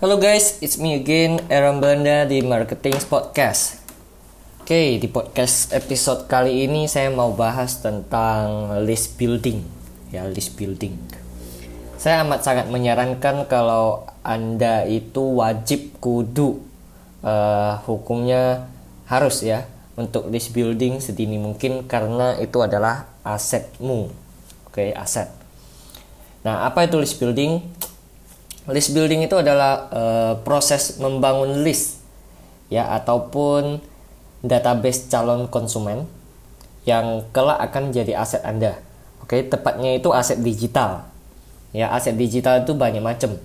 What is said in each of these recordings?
Halo guys, it's me again, Aaron Belanda di Marketing Podcast. Oke, di podcast episode kali ini saya mau bahas tentang list building. Ya, list building. Saya amat sangat menyarankan kalau Anda itu wajib kudu uh, hukumnya harus ya untuk list building sedini mungkin karena itu adalah asetmu. Oke, aset. Nah, apa itu list building? List building itu adalah uh, proses membangun list ya ataupun database calon konsumen yang kelak akan jadi aset Anda. Oke, tepatnya itu aset digital. Ya, aset digital itu banyak macam.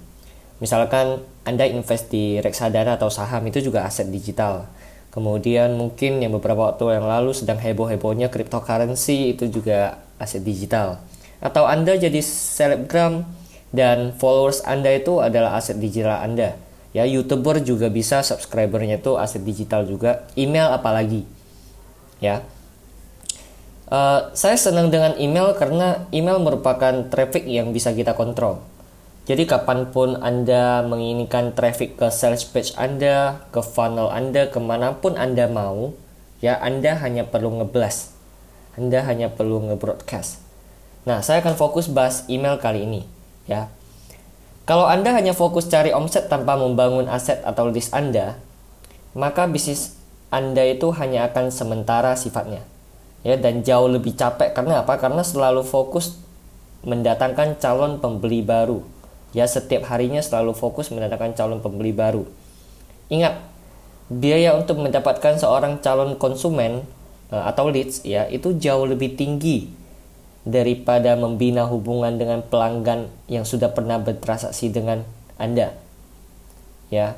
Misalkan Anda invest di reksadana atau saham itu juga aset digital. Kemudian mungkin yang beberapa waktu yang lalu sedang heboh-hebohnya cryptocurrency itu juga aset digital. Atau Anda jadi selebgram dan followers Anda itu adalah aset digital Anda. Ya, YouTuber juga bisa subscribernya itu aset digital juga, email apalagi. Ya. Uh, saya senang dengan email karena email merupakan traffic yang bisa kita kontrol. Jadi kapan pun Anda menginginkan traffic ke sales page Anda, ke funnel Anda, ke mana pun Anda mau, ya Anda hanya perlu ngeblast. Anda hanya perlu ngebroadcast. Nah, saya akan fokus bahas email kali ini ya. Kalau Anda hanya fokus cari omset tanpa membangun aset atau list Anda, maka bisnis Anda itu hanya akan sementara sifatnya. Ya, dan jauh lebih capek karena apa? Karena selalu fokus mendatangkan calon pembeli baru. Ya, setiap harinya selalu fokus mendatangkan calon pembeli baru. Ingat, biaya untuk mendapatkan seorang calon konsumen eh, atau leads ya itu jauh lebih tinggi daripada membina hubungan dengan pelanggan yang sudah pernah bertransaksi dengan Anda. Ya.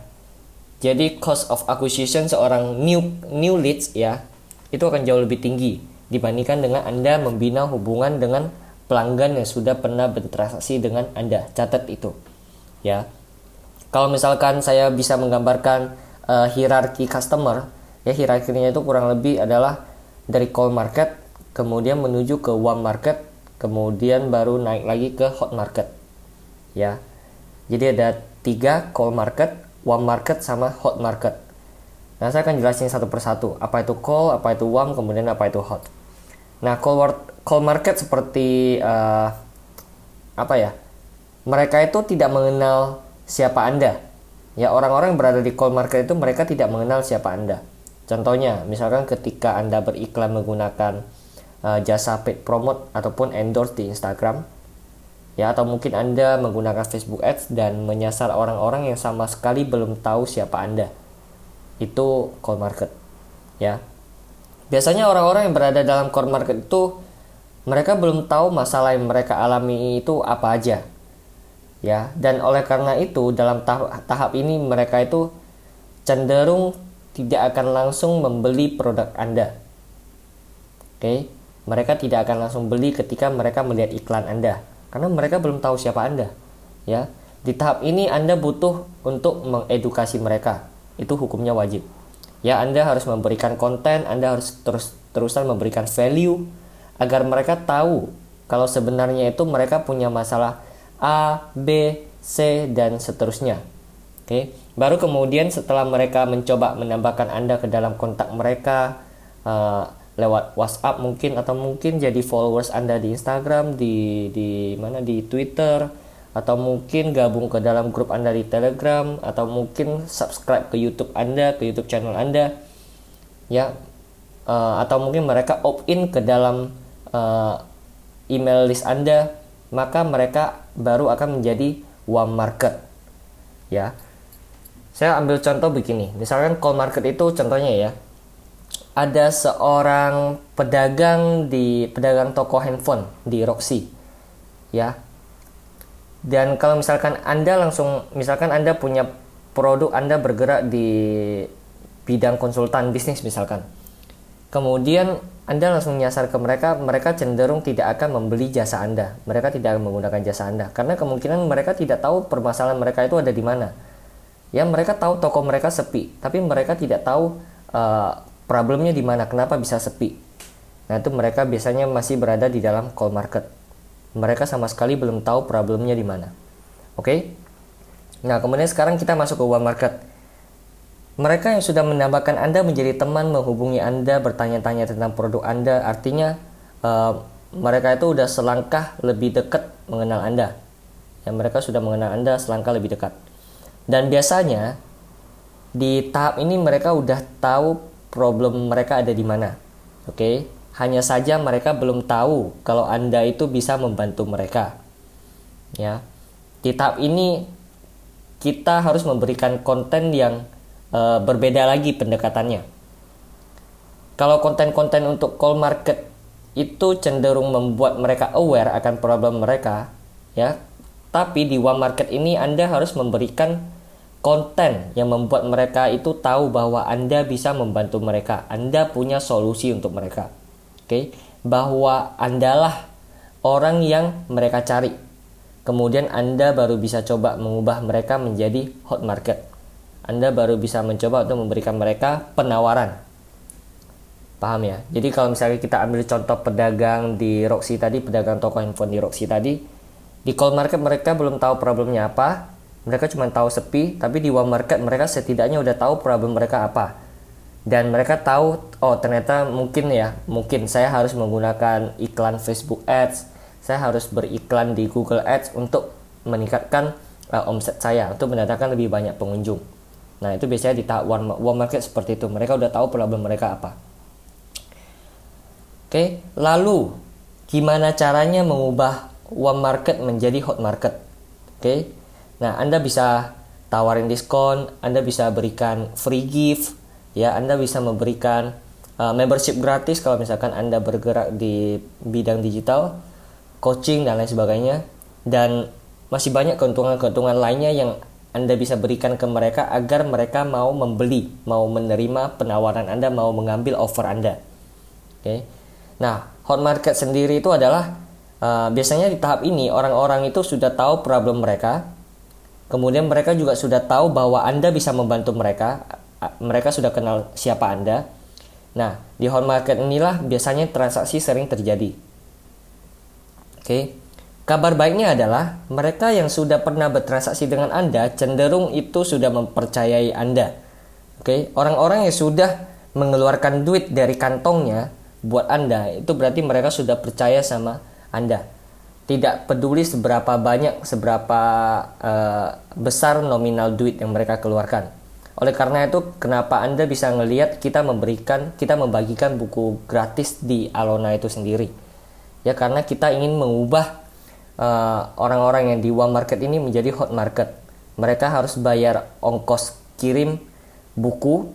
Jadi cost of acquisition seorang new new leads ya itu akan jauh lebih tinggi dibandingkan dengan Anda membina hubungan dengan pelanggan yang sudah pernah bertransaksi dengan Anda. Catat itu. Ya. Kalau misalkan saya bisa menggambarkan uh, hierarki customer, ya hierarkinya itu kurang lebih adalah dari call market kemudian menuju ke warm market, kemudian baru naik lagi ke hot market. Ya. Jadi ada tiga call market, warm market sama hot market. Nah, saya akan jelasin satu persatu. Apa itu call, apa itu warm, kemudian apa itu hot. Nah, call, call market seperti uh, apa ya? Mereka itu tidak mengenal siapa Anda. Ya, orang-orang yang berada di call market itu mereka tidak mengenal siapa Anda. Contohnya, misalkan ketika Anda beriklan menggunakan uh, jasa paid promote ataupun endorse di Instagram ya atau mungkin Anda menggunakan Facebook Ads dan menyasar orang-orang yang sama sekali belum tahu siapa Anda. Itu call market. Ya. Biasanya orang-orang yang berada dalam call market itu mereka belum tahu masalah yang mereka alami itu apa aja. Ya, dan oleh karena itu dalam tahap, tahap ini mereka itu cenderung tidak akan langsung membeli produk Anda. Oke. Okay? Mereka tidak akan langsung beli ketika mereka melihat iklan Anda karena mereka belum tahu siapa Anda. Ya. Di tahap ini Anda butuh untuk mengedukasi mereka. Itu hukumnya wajib. Ya, Anda harus memberikan konten, Anda harus terus terusan memberikan value agar mereka tahu kalau sebenarnya itu mereka punya masalah A, B, C dan seterusnya. Oke. Baru kemudian setelah mereka mencoba menambahkan Anda ke dalam kontak mereka, uh, lewat WhatsApp mungkin atau mungkin jadi followers Anda di Instagram, di di mana di Twitter atau mungkin gabung ke dalam grup Anda di Telegram atau mungkin subscribe ke YouTube Anda, ke YouTube channel Anda. Ya. Uh, atau mungkin mereka opt-in ke dalam uh, email list Anda, maka mereka baru akan menjadi warm market. Ya. Saya ambil contoh begini. Misalkan call market itu contohnya ya ada seorang pedagang di pedagang toko handphone di Roxy ya. Dan kalau misalkan anda langsung misalkan anda punya produk anda bergerak di bidang konsultan bisnis misalkan kemudian anda langsung nyasar ke mereka mereka cenderung tidak akan membeli jasa anda. Mereka tidak akan menggunakan jasa anda. Karena kemungkinan mereka tidak tahu permasalahan mereka itu ada di mana. Ya mereka tahu toko mereka sepi tapi mereka tidak tahu uh, problemnya di mana, kenapa bisa sepi. Nah, itu mereka biasanya masih berada di dalam call market. Mereka sama sekali belum tahu problemnya di mana. Oke? Okay? Nah, kemudian sekarang kita masuk ke uang market. Mereka yang sudah menambahkan Anda menjadi teman menghubungi Anda, bertanya-tanya tentang produk Anda, artinya uh, mereka itu sudah selangkah lebih dekat mengenal Anda. Ya, mereka sudah mengenal Anda selangkah lebih dekat. Dan biasanya di tahap ini mereka udah tahu problem mereka ada di mana. Oke, okay? hanya saja mereka belum tahu kalau Anda itu bisa membantu mereka. Ya. Di tahap ini kita harus memberikan konten yang uh, berbeda lagi pendekatannya. Kalau konten-konten untuk call market itu cenderung membuat mereka aware akan problem mereka, ya. Tapi di one market ini Anda harus memberikan konten yang membuat mereka itu tahu bahwa Anda bisa membantu mereka. Anda punya solusi untuk mereka. Oke, okay? bahwa Andalah orang yang mereka cari. Kemudian Anda baru bisa coba mengubah mereka menjadi hot market. Anda baru bisa mencoba untuk memberikan mereka penawaran. Paham ya? Jadi kalau misalnya kita ambil contoh pedagang di Roxy tadi, pedagang toko handphone di Roxy tadi, di call market mereka belum tahu problemnya apa, mereka cuma tahu sepi tapi di warm market mereka setidaknya udah tahu problem mereka apa. Dan mereka tahu oh ternyata mungkin ya mungkin saya harus menggunakan iklan Facebook Ads. Saya harus beriklan di Google Ads untuk meningkatkan uh, omset saya untuk mendatangkan lebih banyak pengunjung. Nah itu biasanya di tahap warm, warm market seperti itu. Mereka udah tahu problem mereka apa. Oke lalu gimana caranya mengubah warm market menjadi hot market? Oke Nah, Anda bisa tawarin diskon, Anda bisa berikan free gift, ya, Anda bisa memberikan uh, membership gratis kalau misalkan Anda bergerak di bidang digital, coaching dan lain sebagainya. Dan masih banyak keuntungan-keuntungan lainnya yang Anda bisa berikan ke mereka agar mereka mau membeli, mau menerima penawaran Anda, mau mengambil offer Anda. Oke. Okay. Nah, hot market sendiri itu adalah uh, biasanya di tahap ini orang-orang itu sudah tahu problem mereka, Kemudian mereka juga sudah tahu bahwa Anda bisa membantu mereka. Mereka sudah kenal siapa Anda. Nah, di home market inilah biasanya transaksi sering terjadi. Oke. Kabar baiknya adalah mereka yang sudah pernah bertransaksi dengan Anda cenderung itu sudah mempercayai Anda. Oke, orang-orang yang sudah mengeluarkan duit dari kantongnya buat Anda itu berarti mereka sudah percaya sama Anda tidak peduli seberapa banyak, seberapa uh, besar nominal duit yang mereka keluarkan. Oleh karena itu, kenapa Anda bisa ngelihat kita memberikan, kita membagikan buku gratis di Alona itu sendiri? Ya karena kita ingin mengubah eh, orang-orang uh, yang di warm market ini menjadi hot market. Mereka harus bayar ongkos kirim buku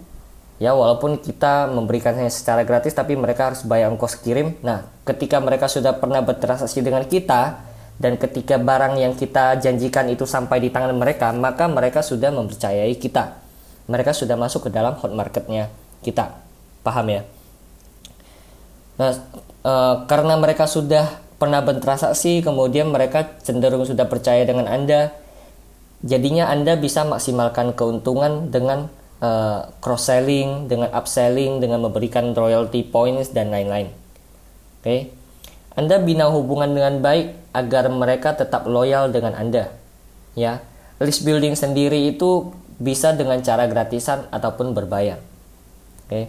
ya walaupun kita memberikannya secara gratis tapi mereka harus bayar ongkos kirim. Nah ketika mereka sudah pernah bertransaksi dengan kita dan ketika barang yang kita janjikan itu sampai di tangan mereka maka mereka sudah mempercayai kita. Mereka sudah masuk ke dalam hot marketnya kita. Paham ya? Nah e, karena mereka sudah pernah bertransaksi kemudian mereka cenderung sudah percaya dengan anda jadinya anda bisa maksimalkan keuntungan dengan uh, cross selling, dengan upselling, dengan memberikan royalty points dan lain-lain. Oke. Okay? Anda bina hubungan dengan baik agar mereka tetap loyal dengan Anda. Ya. List building sendiri itu bisa dengan cara gratisan ataupun berbayar. Oke. Okay?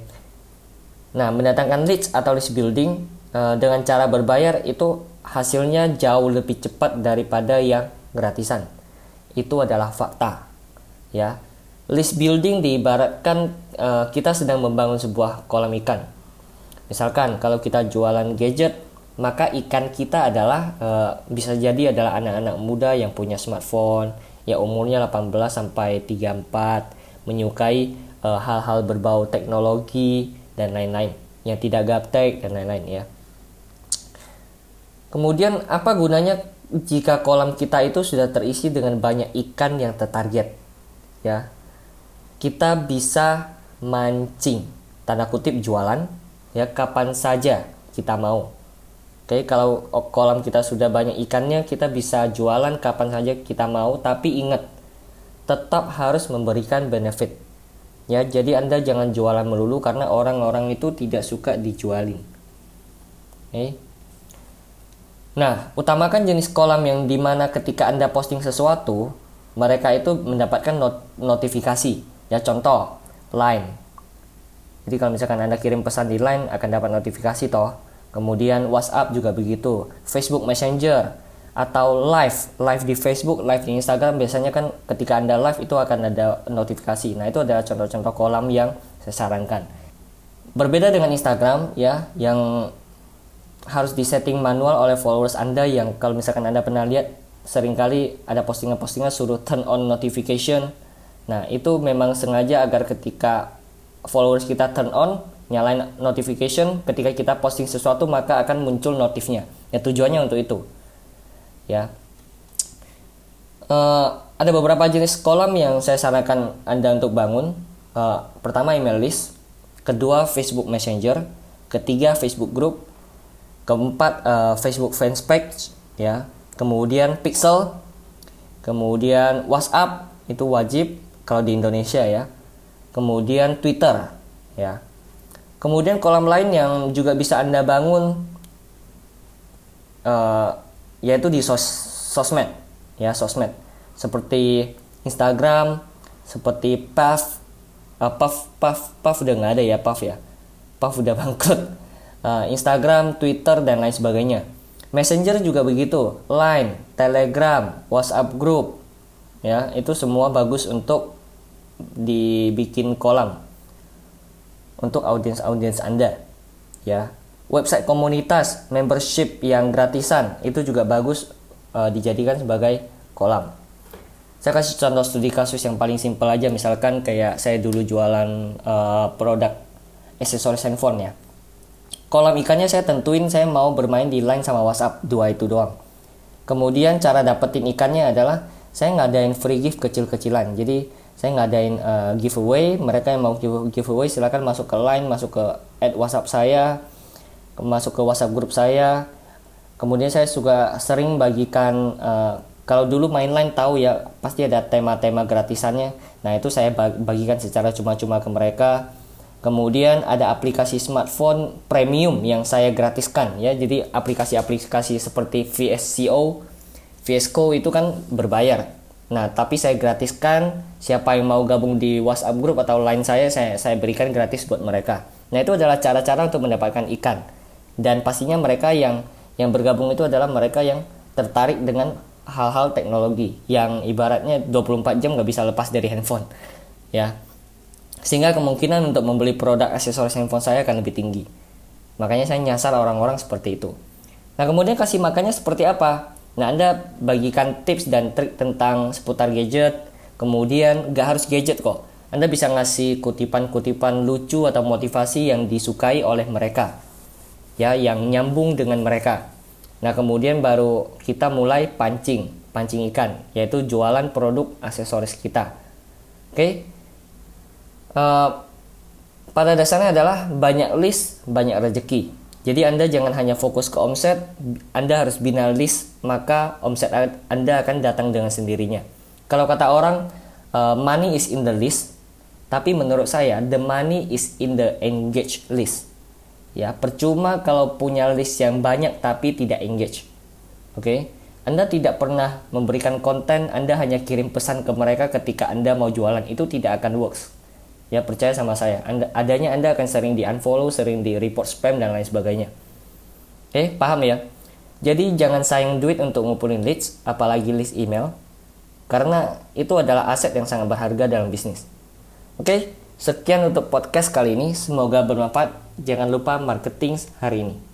Nah, mendatangkan leads atau list building uh, dengan cara berbayar itu hasilnya jauh lebih cepat daripada yang gratisan. Itu adalah fakta. Ya list building diibaratkan uh, kita sedang membangun sebuah kolam ikan. Misalkan kalau kita jualan gadget, maka ikan kita adalah uh, bisa jadi adalah anak-anak muda yang punya smartphone, ya umurnya 18 sampai 34, menyukai eh, hal-hal berbau teknologi dan lain-lain, yang tidak gaptek dan lain-lain ya. Kemudian apa gunanya jika kolam kita itu sudah terisi dengan banyak ikan yang tertarget? Ya, kita bisa mancing. Tanda kutip jualan ya kapan saja kita mau. Oke kalau kolam kita sudah banyak ikannya kita bisa jualan kapan saja kita mau. Tapi ingat tetap harus memberikan benefit. Ya jadi anda jangan jualan melulu karena orang-orang itu tidak suka dijualin. Oke. Nah, utamakan jenis kolam yang di mana ketika Anda posting sesuatu, mereka itu mendapatkan not notifikasi. Ya contoh Line. Jadi kalau misalkan Anda kirim pesan di Line akan dapat notifikasi toh. Kemudian WhatsApp juga begitu, Facebook Messenger atau live, live di Facebook, live di Instagram biasanya kan ketika Anda live itu akan ada notifikasi. Nah, itu adalah contoh-contoh kolam yang saya sarankan. Berbeda dengan Instagram ya yang harus disetting manual oleh followers Anda yang kalau misalkan Anda pernah lihat sering kali ada postingan-postingan suruh turn on notification. Nah, itu memang sengaja agar ketika followers kita turn on nyalain notification ketika kita posting sesuatu maka akan muncul notifnya. Ya tujuannya untuk itu. Ya. Uh, ada beberapa jenis kolam yang saya sarankan anda untuk bangun. Uh, pertama email list kedua Facebook Messenger ketiga Facebook Group keempat uh, Facebook Fanspage ya. Kemudian Pixel kemudian WhatsApp itu wajib kalau di Indonesia ya. Kemudian Twitter ya. Kemudian kolam lain yang juga bisa Anda bangun uh, yaitu di sos sosmed ya sosmed. Seperti Instagram, seperti Puff, uh, Puff, Puff, Puff udah nggak ada ya Puff ya, Puff udah bangkrut. Uh, Instagram, Twitter dan lain sebagainya. Messenger juga begitu, Line, Telegram, WhatsApp group, ya itu semua bagus untuk dibikin kolam untuk audiens-audiens Anda. Ya. Website komunitas, membership yang gratisan itu juga bagus uh, dijadikan sebagai kolam. Saya kasih contoh studi kasus yang paling simpel aja misalkan kayak saya dulu jualan uh, produk aksesoris handphone ya. Kolam ikannya saya tentuin saya mau bermain di line sama WhatsApp dua itu doang. Kemudian cara dapetin ikannya adalah saya ngadain free gift kecil-kecilan. Jadi saya ngadain uh, giveaway. Mereka yang mau giveaway silakan masuk ke line masuk ke add WhatsApp saya masuk ke WhatsApp grup saya. Kemudian saya juga sering bagikan uh, kalau dulu main line tahu ya pasti ada tema-tema gratisannya. Nah itu saya bagikan secara cuma-cuma ke mereka. Kemudian ada aplikasi smartphone premium yang saya gratiskan ya. Jadi aplikasi-aplikasi seperti VSCO VSCO itu kan berbayar Nah, tapi saya gratiskan siapa yang mau gabung di WhatsApp grup atau lain saya, saya saya berikan gratis buat mereka. Nah, itu adalah cara-cara untuk mendapatkan ikan. Dan pastinya mereka yang yang bergabung itu adalah mereka yang tertarik dengan hal-hal teknologi yang ibaratnya 24 jam nggak bisa lepas dari handphone. Ya. Sehingga kemungkinan untuk membeli produk aksesoris handphone saya akan lebih tinggi. Makanya saya nyasar orang-orang seperti itu. Nah, kemudian kasih makannya seperti apa? Nah, Anda bagikan tips dan trik tentang seputar gadget, kemudian gak harus gadget kok. Anda bisa ngasih kutipan-kutipan lucu atau motivasi yang disukai oleh mereka. Ya, yang nyambung dengan mereka. Nah, kemudian baru kita mulai pancing, pancing ikan, yaitu jualan produk aksesoris kita. Oke. Okay? Uh, eh, pada dasarnya adalah banyak list, banyak rezeki. Jadi Anda jangan hanya fokus ke omset, Anda harus bina list, maka omset Anda akan datang dengan sendirinya. Kalau kata orang, uh, money is in the list, tapi menurut saya the money is in the engage list. Ya, percuma kalau punya list yang banyak tapi tidak engage. Oke? Okay? Anda tidak pernah memberikan konten, Anda hanya kirim pesan ke mereka ketika Anda mau jualan, itu tidak akan works ya percaya sama saya. Anda, adanya anda akan sering di unfollow sering di report spam dan lain sebagainya. Eh paham ya? Jadi jangan sayang duit untuk ngumpulin leads apalagi list email karena itu adalah aset yang sangat berharga dalam bisnis. Oke sekian untuk podcast kali ini. Semoga bermanfaat. Jangan lupa marketing hari ini